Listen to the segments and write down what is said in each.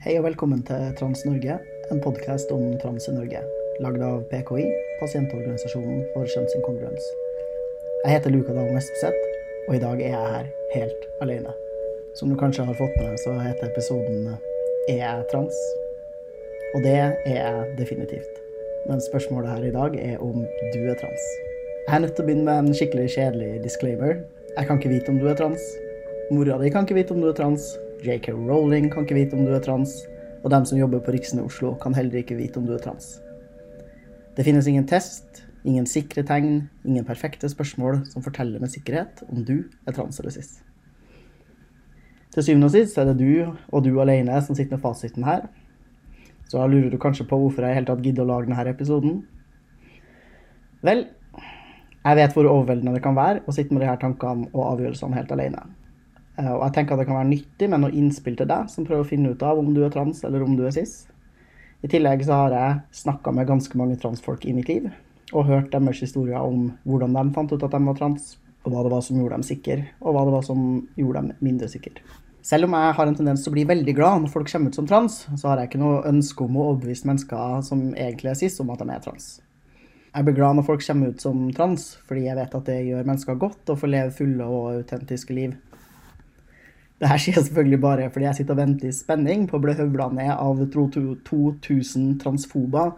Hei og velkommen til Trans-Norge, en podkast om trans i Norge. Lagd av PKI, pasientorganisasjonen for kjønnsinkongruens. Jeg heter Luka Dahl Espeseth, og i dag er jeg her helt alene. Som du kanskje har fått med deg, så heter episoden Er jeg trans? Og det er jeg definitivt. Men spørsmålet her i dag er om du er trans. Jeg er nødt til å begynne med en skikkelig kjedelig disclaimer. Jeg kan ikke vite om du er trans. Mora di kan ikke vite om du er trans. JK Rowling kan ikke vite om du er trans. Og dem som jobber på Riksen i Oslo, kan heller ikke vite om du er trans. Det finnes ingen test, ingen sikre tegn, ingen perfekte spørsmål som forteller med sikkerhet om du er trans eller cis. Til syvende og sist er det du og du alene som sitter med fasiten her. Så da lurer du kanskje på hvorfor jeg i hele tatt gidder å lage denne episoden. Vel, jeg vet hvor overveldende det kan være å sitte med de her tankene og avgjørelsene helt alene. Eh, Og jeg tenker at det kan være nyttig med noe innspill til deg som prøver å finne ut av om du er trans eller om du er cis. I tillegg så har jeg snakka med ganske mange transfolk i mitt liv, og hørt deres historier om hvordan de fant ut at de var trans, og hva det var som gjorde dem sikre, og hva det var som gjorde dem mindre sikre. Selv om jeg har en tendens til å bli veldig glad når folk kommer ut som trans, så har jeg ikke noe ønske om å overbevise mennesker som egentlig er cis, om at de er trans. Jeg blir glad når folk kommer ut som trans, fordi jeg vet at det gjør mennesker godt å få leve fulle og autentiske liv. Det her skjer selvfølgelig bare fordi jeg sitter og venter i spenning på å bli høvla ned av 2000 transfober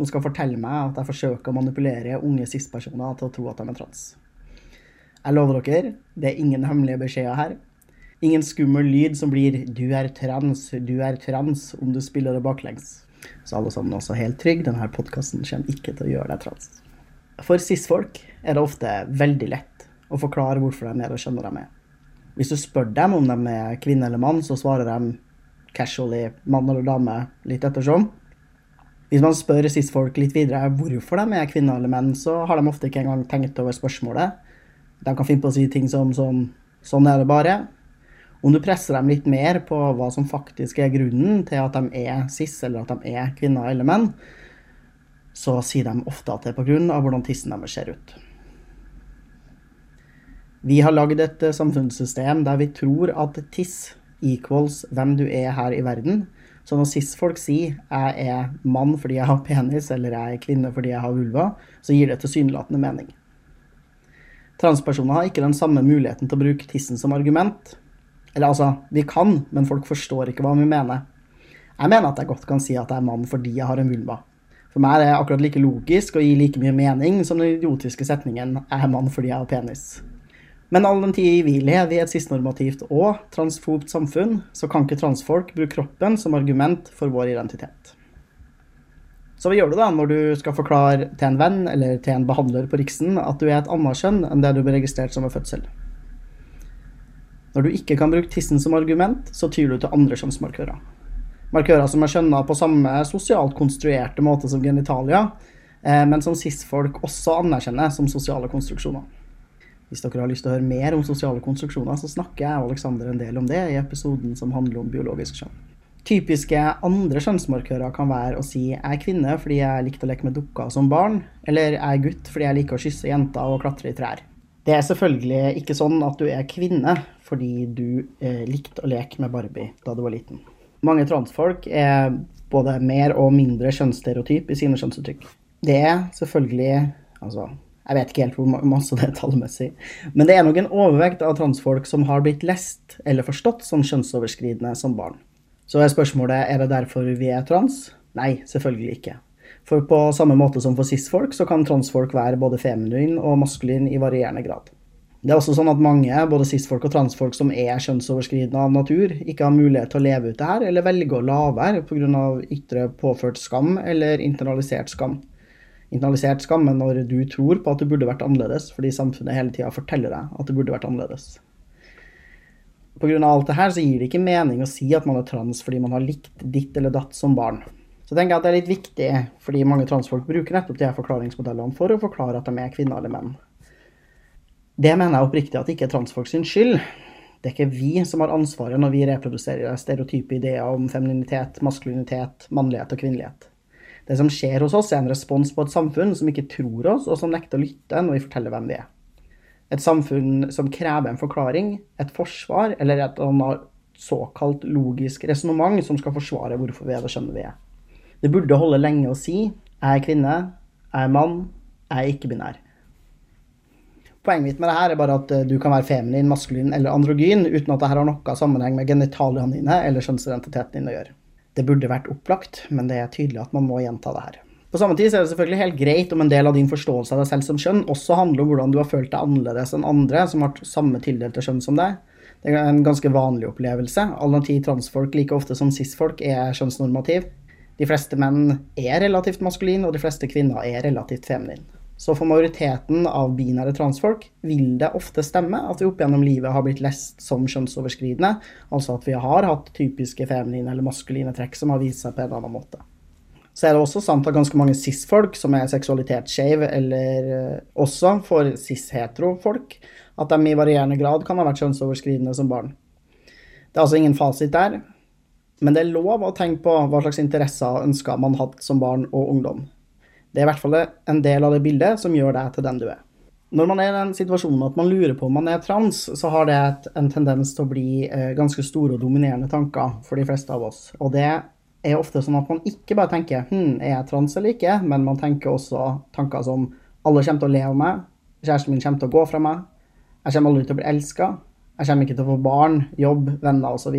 som skal fortelle meg at jeg forsøker å manipulere unge cis-personer til å tro at de er trans. Jeg lover dere, det er ingen hemmelige beskjeder her. Ingen skummel lyd som blir 'du er trans, du er trans' om du spiller det baklengs. Så alle sammen også helt trygge, denne podkasten kommer ikke til å gjøre deg trans. For cis-folk er det ofte veldig lett å forklare hvorfor de er og skjønner de er. Hvis du spør dem om de er kvinne eller mann, så svarer de casually mann eller dame, litt ettersom. Hvis man spør cis-folk litt videre hvorfor de er kvinner eller menn, så har de ofte ikke engang tenkt over spørsmålet. De kan finne på å si ting som, som 'sånn er det bare'. Om du presser dem litt mer på hva som faktisk er grunnen til at de er cis, eller at de er kvinner eller menn, så sier de ofte at det er pga. hvordan tissen deres ser ut. Vi har lagd et eh, samfunnssystem der vi tror at tiss equals hvem du er her i verden. Så når cis-folk sier 'jeg er mann fordi jeg har penis', eller 'jeg er kvinne fordi jeg har vulva', så gir det tilsynelatende mening. Transpersoner har ikke den samme muligheten til å bruke tissen som argument. Eller altså, vi kan, men folk forstår ikke hva vi mener. Jeg mener at jeg godt kan si at jeg er mann fordi jeg har en vulva. For meg er det akkurat like logisk og gir like mye mening som den idiotiske setningen 'jeg er mann fordi jeg har penis'. Men all den tid vi lever i et cisnormativt og transfobt samfunn, så kan ikke transfolk bruke kroppen som argument for vår identitet. Så hva gjør du da når du skal forklare til en venn eller til en behandler på Riksen at du er et annet kjønn enn det du ble registrert som ved fødsel? Når du ikke kan bruke tissen som argument, så tyr du til andre kjønnsmarkører. Markører som er skjønna på samme sosialt konstruerte måte som genitalia, eh, men som cis-folk også anerkjenner som sosiale konstruksjoner. Hvis dere har lyst til å høre mer om sosiale konstruksjoner, så snakker jeg og Alexander en del om det i episoden som handler om biologisk kjønn. Typiske andre kjønnsmarkører kan være å si jeg er kvinne fordi jeg likte å leke med dukker som barn, eller jeg er gutt fordi jeg liker å kysse jenter og klatre i trær. Det er selvfølgelig ikke sånn at du er kvinne fordi du eh, likte å leke med Barbie da du var liten. Mange transfolk er både mer og mindre kjønnsstereotyp i sine kjønnsuttrykk. Det er selvfølgelig Altså, jeg vet ikke helt hvor masse det er tallmessig, men det er nok en overvekt av transfolk som har blitt lest eller forstått som kjønnsoverskridende som barn. Så er spørsmålet er det derfor vi er trans? Nei, selvfølgelig ikke. For på samme måte som for cis-folk, så kan transfolk være både feminin og maskulin i varierende grad. Det er også sånn at mange, både cis-folk og transfolk som er kjønnsoverskridende av natur, ikke har mulighet til å leve ut det her, eller velger å la være pga. ytre påført skam eller internalisert skam. Internalisert skam er når du tror på at det burde vært annerledes, fordi samfunnet hele tida forteller deg at det burde vært annerledes. Pga. alt det her så gir det ikke mening å si at man er trans fordi man har likt ditt eller datt som barn. Så tenker jeg at det er litt viktig, fordi mange transfolk bruker nettopp de her forklaringsmodellene for å forklare at de er kvinner eller menn. Det mener jeg oppriktig at det ikke er transfolk sin skyld. Det er ikke vi som har ansvaret når vi reproduserer stereotype ideer om femininitet, maskulinitet, mannlighet og kvinnelighet. Det som skjer hos oss, er en respons på et samfunn som ikke tror oss, og som nekter å lytte når vi forteller hvem vi er. Et samfunn som krever en forklaring, et forsvar eller et såkalt logisk resonnement som skal forsvare hvorfor vi er det skjønner vi er. Det burde holde lenge å si 'jeg er kvinne', 'jeg er mann', 'jeg er ikke-binær'. Poenget mitt med det her er bare at eh, du kan være feminin, maskulin eller androgyn uten at det her har noe sammenheng med genitaliene dine eller kjønnsidentiteten din å gjøre. Det burde vært opplagt, men det er tydelig at man må gjenta det her. På samme tid er det selvfølgelig helt greit om en del av din forståelse av deg selv som kjønn også handler om hvordan du har følt deg annerledes enn andre som har samme tildelte kjønn som deg. Det er en ganske vanlig opplevelse. All den tid transfolk like ofte som cis-folk er kjønnsnormativ. De fleste menn er relativt maskuline, og de fleste kvinner er relativt feminine. Så for majoriteten av binære transfolk vil det ofte stemme at vi opp gjennom livet har blitt lest som kjønnsoverskridende, altså at vi har hatt typiske feminine eller maskuline trekk som har vist seg på en annen måte. Så er det også sant at ganske mange cis-folk som er seksualitetsskeive, eller eh, også for cis-hetero-folk, at de i varierende grad kan ha vært kjønnsoverskridende som barn. Det er altså ingen fasit der, men det er lov å tenke på hva slags interesser og ønsker man hadde som barn og ungdom. Det er i hvert fall en del av det bildet som gjør deg til den du er. Når man er i den situasjonen at man lurer på om man er trans, så har det en tendens til å bli eh, ganske store og dominerende tanker for de fleste av oss. Og det er ofte sånn at man ikke bare tenker hm, er jeg trans eller ikke, men man tenker også tanker som alle kommer til å le av meg, kjæresten min kommer til å gå fra meg, jeg kommer aldri til å bli elska, jeg kommer ikke til å få barn, jobb, venner osv.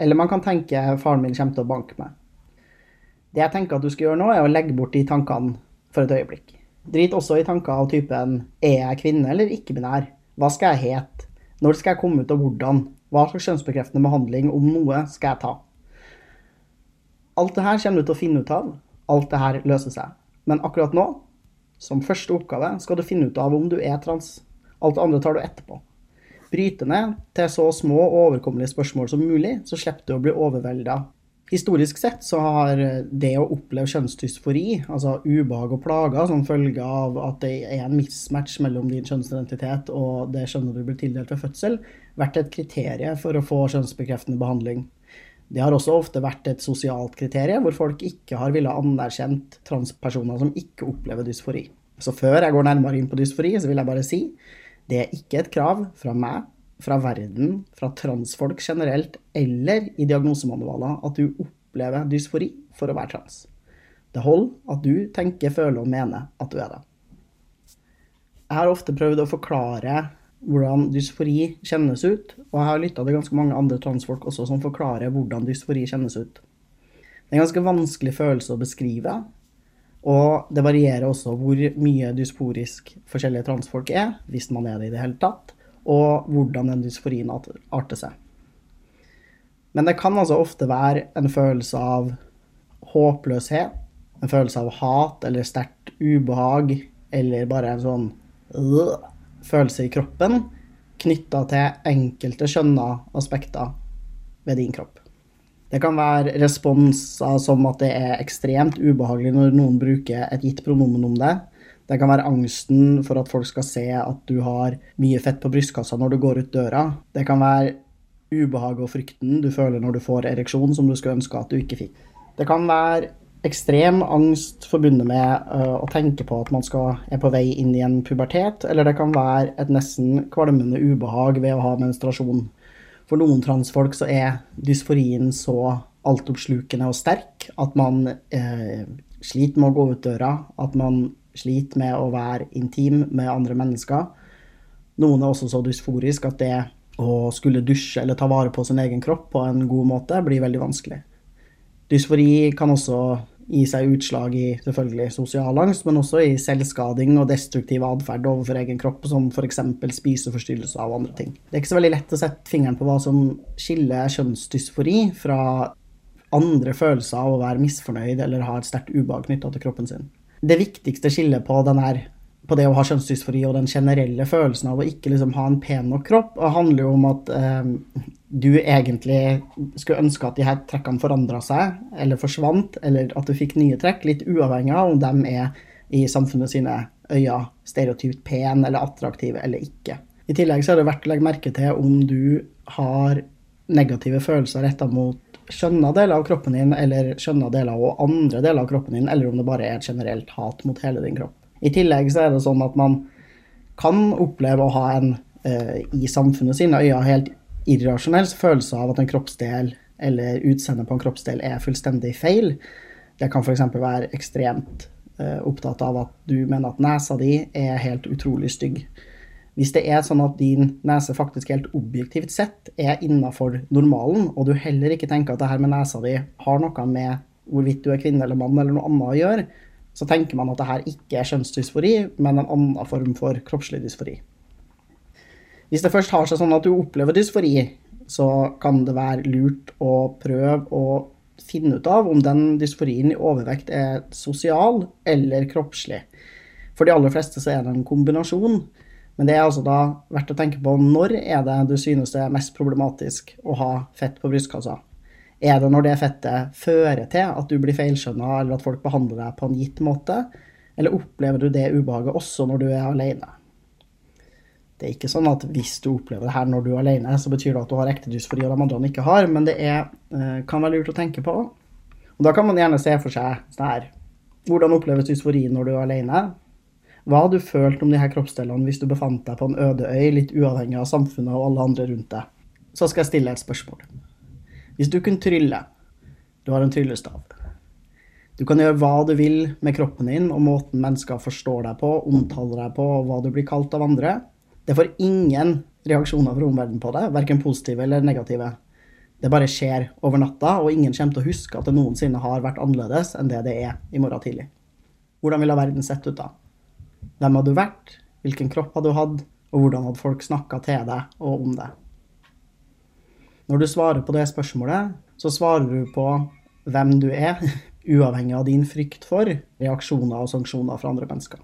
Eller man kan tenke faren min kommer til å banke meg. Det jeg tenker at du skal gjøre nå, er å legge bort de tankene for et øyeblikk. Drit også i tanker av typen er jeg kvinne eller ikke-binær? Hva skal jeg hete? Når skal jeg komme ut, og hvordan? Hva slags kjønnsbekreftende behandling, om noe, skal jeg ta? Alt det her kommer du til å finne ut av. Alt det her løser seg. Men akkurat nå, som første oppgave, skal du finne ut av om du er trans. Alt det andre tar du etterpå. Bryte ned til så små og overkommelige spørsmål som mulig, så slipper du å bli overvelda Historisk sett så har det å oppleve kjønnsdysfori, altså ubehag og plager som følge av at det er en mismatch mellom din kjønnsidentitet og det kjønnet du blir tildelt ved fødsel, vært et kriterium for å få kjønnsbekreftende behandling. Det har også ofte vært et sosialt kriterium hvor folk ikke har villet anerkjent transpersoner som ikke opplever dysfori. Så før jeg går nærmere inn på dysfori, så vil jeg bare si det er ikke et krav fra meg fra verden, fra transfolk generelt, eller i diagnosemanualer at du opplever dysfori for å være trans. Det holder at du tenker, føler og mener at du er det. Jeg har ofte prøvd å forklare hvordan dysfori kjennes ut, og jeg har lytta til ganske mange andre transfolk også som forklarer hvordan dysfori kjennes ut. Det er en ganske vanskelig følelse å beskrive, og det varierer også hvor mye dysforisk forskjellige transfolk er, hvis man er det i det hele tatt og hvordan den dysforien arter seg. Men det kan altså ofte være en følelse av håpløshet, en følelse av hat eller sterkt ubehag, eller bare en sånn øh, følelse i kroppen knytta til enkelte skjønna aspekter ved din kropp. Det kan være responser som at det er ekstremt ubehagelig når noen bruker et gitt pronomen om det, det kan være angsten for at folk skal se at du har mye fett på brystkassa når du går ut døra. Det kan være ubehaget og frykten du føler når du får ereksjon som du skulle ønske at du ikke fikk. Det kan være ekstrem angst forbundet med uh, å tenke på at man skal, er på vei inn i en pubertet, eller det kan være et nesten kvalmende ubehag ved å ha menstruasjon. For noen transfolk så er dysforien så altoppslukende og sterk at man uh, sliter med å gå ut døra, at man sliter med å være intim med andre mennesker. Noen er også så dysforisk at det å skulle dusje eller ta vare på sin egen kropp på en god måte blir veldig vanskelig. Dysfori kan også gi seg utslag i selvfølgelig sosial angst, men også i selvskading og destruktiv atferd overfor egen kropp, som f.eks. spiseforstyrrelser og andre ting. Det er ikke så veldig lett å sette fingeren på hva som skiller kjønnsdysfori fra andre følelser av å være misfornøyd eller ha et sterkt ubehag knytta til kroppen sin det viktigste skillet på, her, på, det å ha kjønnsdysfori og den generelle følelsen av å ikke liksom ha en pen nok kropp, handler jo om at eh, du egentlig skulle ønske at de her trekkene forandra seg, eller forsvant, eller at du fikk nye trekk, litt uavhengig av om de er i samfunnet sine øyne stereotypt pen eller attraktive eller ikke. I tillegg så er det verdt å legge merke til om du har negative følelser retta mot skjønna deler av kroppen din, eller skjønna deler av andre deler av kroppen din, eller om det bare er et generelt hat mot hele din kropp. I tillegg så er det sånn at man kan oppleve å ha en, eh, i samfunnet sine øyne, helt irrasjonell følelse av at en kroppsdel eller utseendet på en kroppsdel er fullstendig feil. Det kan f.eks. være ekstremt eh, opptatt av at du mener at nesa di er helt utrolig stygg. Hvis det er sånn at din nese faktisk helt objektivt sett er innafor normalen, og du heller ikke tenker at det her med nesa di har noe med hvorvidt du er kvinne eller mann eller noe annet å gjøre, så tenker man at det her ikke er kjønnsdysfori, men en annen form for kroppslig dysfori. Hvis det først har seg sånn at du opplever dysfori, så kan det være lurt å prøve å finne ut av om den dysforien i overvekt er sosial eller kroppslig. For de aller fleste så er det en kombinasjon. Men det er altså da verdt å tenke på når er det du synes det er mest problematisk å ha fett på brystkassa. Er det når det fettet fører til at du blir feilskjønna, eller at folk behandler deg på en gitt måte? Eller opplever du det ubehaget også når du er alene? Det er ikke sånn at hvis du opplever det her når du er alene, så betyr det at du har ekte dysfori og de andre ikke har, men det er, eh, kan være lurt å tenke på. Og da kan man gjerne se for seg sånn her Hvordan oppleves dysfori når du er alene? Hva hadde du følt om de her kroppsdelene hvis du befant deg på en øde øy, litt uavhengig av samfunnet og alle andre rundt deg? Så skal jeg stille et spørsmål. Hvis du kunne trylle, du har en tryllestav Du kan gjøre hva du vil med kroppen din og måten mennesker forstår deg på, omtaler deg på, og hva du blir kalt av andre. Det får ingen reaksjoner fra omverdenen på det, verken positive eller negative. Det bare skjer over natta, og ingen kommer til å huske at det noensinne har vært annerledes enn det det er i morgen tidlig. Hvordan ville verden sett ut da? Hvem hadde du vært? Hvilken kropp hadde du hatt? Og hvordan hadde folk snakka til deg og om deg? Når du svarer på det spørsmålet, så svarer du på hvem du er, uavhengig av din frykt for reaksjoner og sanksjoner fra andre mennesker.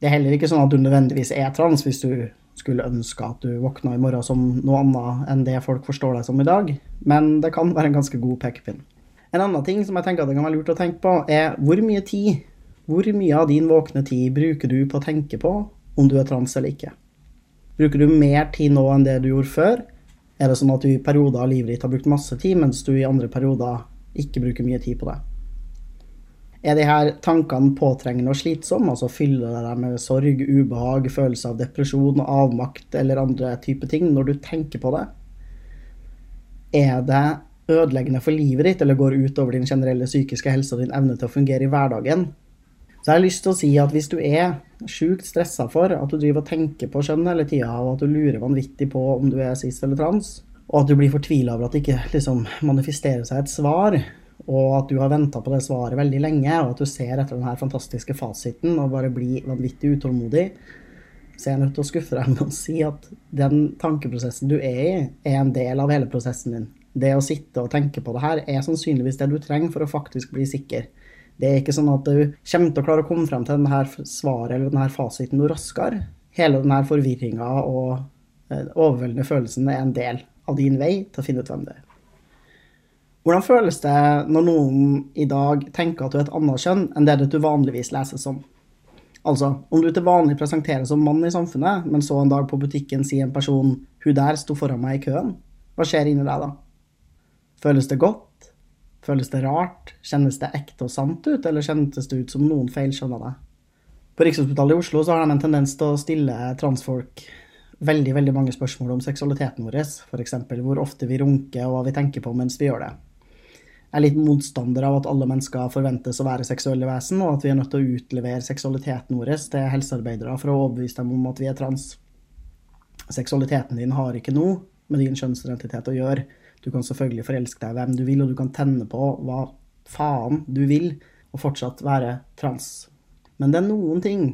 Det er heller ikke sånn at du nødvendigvis er trans hvis du skulle ønske at du våkna i morgen som noe annet enn det folk forstår deg som i dag, men det kan være en ganske god pekepinn. En annen ting som jeg tenker at det kan være lurt å tenke på, er hvor mye tid, hvor mye av din våkne tid bruker du på å tenke på om du er trans eller ikke? Bruker du mer tid nå enn det du gjorde før? Er det sånn at du i perioder av livet ditt har brukt masse tid, mens du i andre perioder ikke bruker mye tid på det? Er de her tankene påtrengende og slitsomme, altså fyller det deg med sorg, ubehag, følelse av depresjon, og avmakt eller andre typer ting når du tenker på det? Er det ødeleggende for livet ditt eller går ut over din generelle psykiske helse og din evne til å fungere i hverdagen? Så jeg har lyst til å si at hvis du er sjukt stressa for at du driver og tenker på kjønn hele tida, og at du lurer vanvittig på om du er cis eller trans, og at du blir fortvila over at det ikke liksom manifesterer seg et svar, og at du har venta på det svaret veldig lenge, og at du ser etter den her fantastiske fasiten og bare blir vanvittig utålmodig, så er jeg nødt til å skuffe deg med å si at den tankeprosessen du er i, er en del av hele prosessen din. Det å sitte og tenke på det her er sannsynligvis det du trenger for å faktisk bli sikker. Det er ikke sånn at du kommer til å klare å komme frem til denne svaret eller denne fasiten noe raskere. Hele denne forvirringa og eh, overveldende følelsen er en del av din vei til å finne ut hvem det er. Hvordan føles det når noen i dag tenker at du er et annet kjønn enn det du vanligvis leser som? Altså, om du til vanlig presenteres som mann i samfunnet, men så en dag på butikken sier en person 'hun der sto foran meg i køen', hva skjer inni deg da? Føles det godt? Føles det rart? Kjennes det ekte og sant ut, eller kjennes det ut som noen feilskjønner det? På Rikshospitalet i Oslo så har de en tendens til å stille transfolk veldig veldig mange spørsmål om seksualiteten vår, f.eks. hvor ofte vi runker og hva vi tenker på mens vi gjør det Jeg er litt motstander av at alle mennesker forventes å være seksuelle vesen, og at vi er nødt til å utlevere seksualiteten vår til helsearbeidere for å overbevise dem om at vi er trans. Seksualiteten din har ikke noe med din kjønnsidentitet å gjøre. Du kan selvfølgelig forelske deg i hvem du vil, og du kan tenne på hva faen du vil, og fortsatt være trans. Men det er noen ting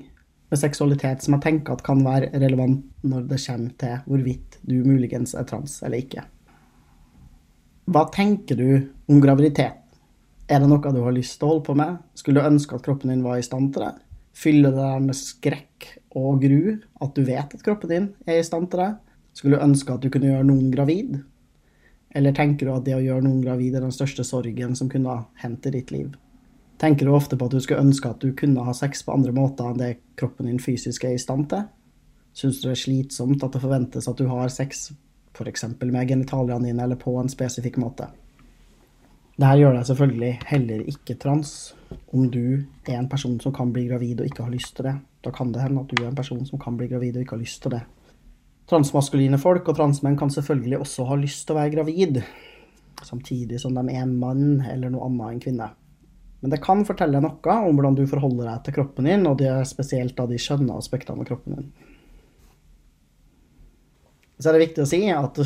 med seksualitet som jeg tenker at kan være relevant når det kommer til hvorvidt du muligens er trans eller ikke. Hva tenker du om graviditet? Er det noe du har lyst til å holde på med? Skulle du ønske at kroppen din var i stand til det? Fyller det deg med skrekk og gru at du vet at kroppen din er i stand til det? Skulle du ønske at du kunne gjøre noen gravid? Eller tenker du at det å gjøre noen gravid er den største sorgen som kunne ha hendt i ditt liv? Tenker du ofte på at du skulle ønske at du kunne ha sex på andre måter enn det kroppen din fysisk er i stand til? Syns du det er slitsomt at det forventes at du har sex f.eks. med genitaliene dine eller på en spesifikk måte? Dette gjør deg selvfølgelig heller ikke trans om du er en person som kan bli gravid og ikke har lyst til det. Da kan det hende at du er en person som kan bli gravid og ikke har lyst til det. Transmaskuline folk og transmenn kan selvfølgelig også ha lyst til å være gravid, samtidig som de er en mann eller noe annet enn kvinne. Men det kan fortelle noe om hvordan du forholder deg til kroppen din, og det er spesielt av de skjønne aspektene av kroppen din. Så er det viktig å si at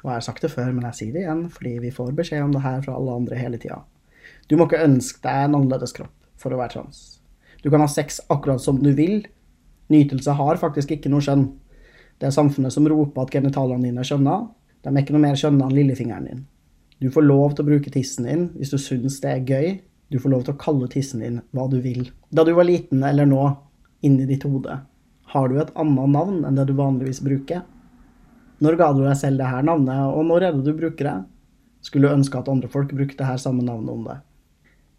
og jeg har sagt det før, men jeg sier det igjen, fordi vi får beskjed om det her fra alle andre hele tida. Du må ikke ønske deg en annerledes kropp for å være trans. Du kan ha sex akkurat som du vil. Nytelse har faktisk ikke noe skjønn. Det er samfunnet som roper at genitalene dine er skjønna. De er ikke noe mer skjønna enn lillefingeren din. Du får lov til å bruke tissen din hvis du syns det er gøy. Du får lov til å kalle tissen din hva du vil. Da du var liten eller nå, inni ditt hode, har du et annet navn enn det du vanligvis bruker. Når ga du deg selv det her navnet, og når er det du bruker det? Skulle du ønske at andre folk brukte det her samme navnet om deg?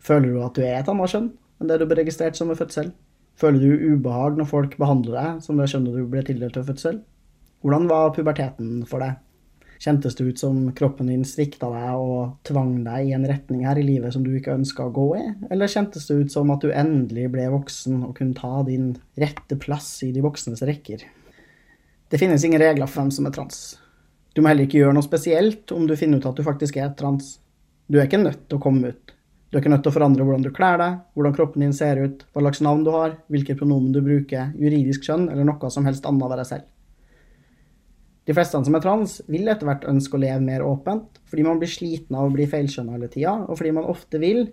Føler du at du er et annet kjønn enn det du ble registrert som ved fødsel? Føler du ubehag når folk behandler deg som det skjønner du ble tildelt ved fødsel? Hvordan var puberteten for deg? Kjentes det ut som kroppen din svikta deg og tvang deg i en retning her i livet som du ikke ønska å gå i, eller kjentes det ut som at du endelig ble voksen og kunne ta din rette plass i de voksnes rekker? Det finnes ingen regler for hvem som er trans. Du må heller ikke gjøre noe spesielt om du finner ut at du faktisk er trans. Du er ikke nødt til å komme ut. Du er ikke nødt til å forandre hvordan du kler deg, hvordan kroppen din ser ut, hva slags navn du har, hvilket pronomen du bruker, juridisk kjønn eller noe som helst annet ved deg selv. De fleste som er trans, vil etter hvert ønske å leve mer åpent, fordi man blir sliten av å bli feilskjønna hele tida, og fordi man ofte vil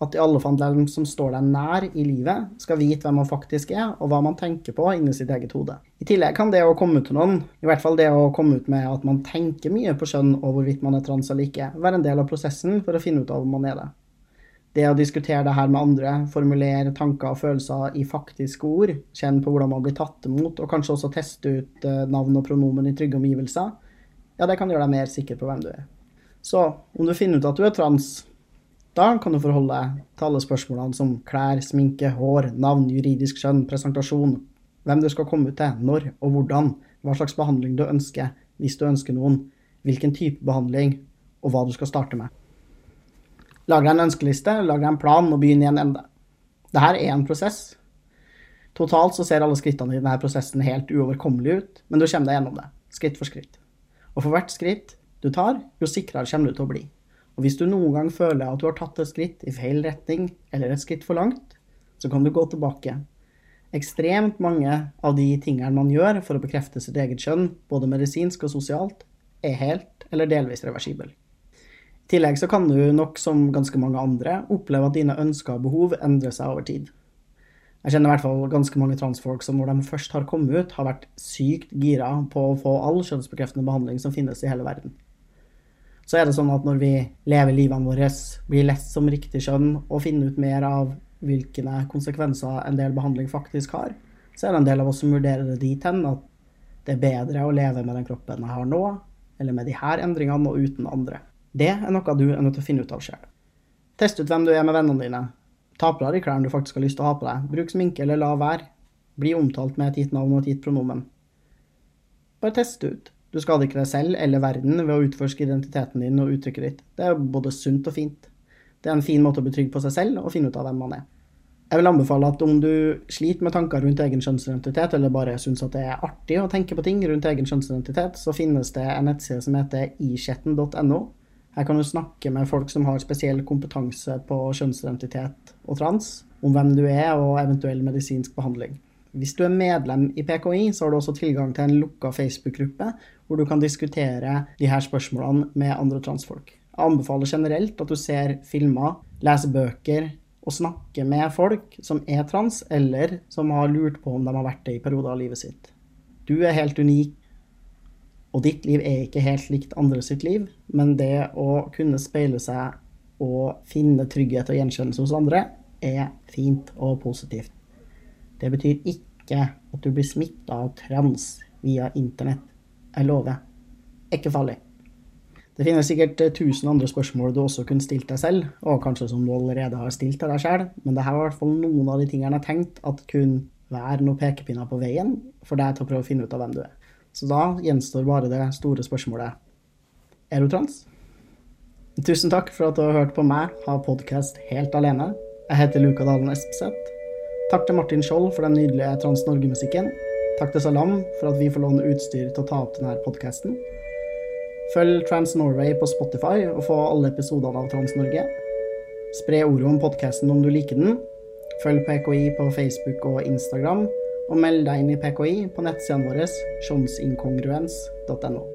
at i alle fall de som står deg nær i livet, skal vite hvem man faktisk er, og hva man tenker på inni sitt eget hode. I tillegg kan det å komme ut til noen, i hvert fall det å komme ut med at man tenker mye på skjønn og hvorvidt man er trans eller ikke, være en del av prosessen for å finne ut av om man er det. Det å diskutere det her med andre, formulere tanker og følelser i faktiske ord, kjenne på hvordan man blir tatt imot, og kanskje også teste ut eh, navn og pronomen i trygge omgivelser, ja, det kan gjøre deg mer sikker på hvem du er. Så om du finner ut at du er trans, da kan du forholde deg til alle spørsmålene som klær, sminke, hår, navn, juridisk skjønn, presentasjon, hvem du skal komme ut til, når og hvordan, hva slags behandling du ønsker, hvis du ønsker noen, hvilken type behandling, og hva du skal starte med. Lag deg en ønskeliste, lag deg en plan og begynne i en ende. Dette er en prosess. Totalt så ser alle skrittene i denne prosessen helt uoverkommelige ut, men du kommer deg gjennom det, skritt for skritt. Og for hvert skritt du tar, jo sikrere kommer du til å bli. Og hvis du noen gang føler at du har tatt et skritt i feil retning, eller et skritt for langt, så kan du gå tilbake. Ekstremt mange av de tingene man gjør for å bekrefte sitt eget kjønn, både medisinsk og sosialt, er helt eller delvis reversibel. Tillegg så kan du nok, som ganske mange andre, oppleve at dine ønsker og behov endrer seg over tid. Jeg kjenner i hvert fall ganske mange transfolk som når de først har kommet ut, har vært sykt gira på å få all kjønnsbekreftende behandling som finnes i hele verden så er det sånn at når vi lever livene våre, blir lett som riktig kjønn og finner ut mer av hvilke konsekvenser en del behandling faktisk har, så er det en del av oss som vurderer det dit hen at det er bedre å leve med den kroppen jeg har nå, eller med de her endringene og uten andre. Det er noe du er nødt til å finne ut av sjøl. Test ut hvem du er med vennene dine. Ta på deg de klærne du faktisk har lyst til å ha på deg. Bruk sminke eller la være. Bli omtalt med et gitt navn og et gitt pronomen. Bare test ut. Du skader ikke deg selv eller verden ved å utforske identiteten din og uttrykket ditt. Det er både sunt og fint. Det er en fin måte å bli trygg på seg selv og finne ut av hvem man er. Jeg vil anbefale at om du sliter med tanker rundt egen kjønnsidentitet, eller bare syns at det er artig å tenke på ting rundt egen kjønnsidentitet, så finnes det en nettside som heter ichatten.no. Her kan du snakke med folk som har spesiell kompetanse på kjønnsidentitet og trans, om hvem du er og eventuell medisinsk behandling. Hvis du er medlem i PKI, så har du også tilgang til en lukka Facebook-gruppe hvor du kan diskutere de her spørsmålene med andre transfolk. Jeg anbefaler generelt at du ser filmer, leser bøker og snakker med folk som er trans, eller som har lurt på om de har vært det i perioder av livet sitt. Du er helt unik, og ditt liv er ikke helt likt andre sitt liv, men det å kunne speile seg og finne trygghet og gjenkjennelse hos andre er fint og positivt. Det betyr ikke at du blir smitta av trans via internett. Jeg lover. Ikke farlig. Det finnes sikkert eh, tusen andre spørsmål du også kunne stilt deg selv, og kanskje som du allerede har stilt til deg sjøl, men dette var i hvert fall noen av de tingene jeg tenkte at kunne være noen pekepinner på veien for deg til å prøve å finne ut av hvem du er. Så da gjenstår bare det store spørsmålet er du trans? Tusen takk for at du har hørt på meg ha podkast helt alene. Jeg heter Luka Dalen Espeseth. Takk til Martin Skjold for den nydelige Trans Norge-musikken. Takk til Salam for at vi får låne utstyr til å ta opp denne podkasten. Følg Trans Norway på Spotify og få alle episodene av Trans Norge. Spre ordet om podkasten om du liker den. Følg PKI på Facebook og Instagram, og meld deg inn i PKI på nettsidene våre, skjonsinkongruens.no.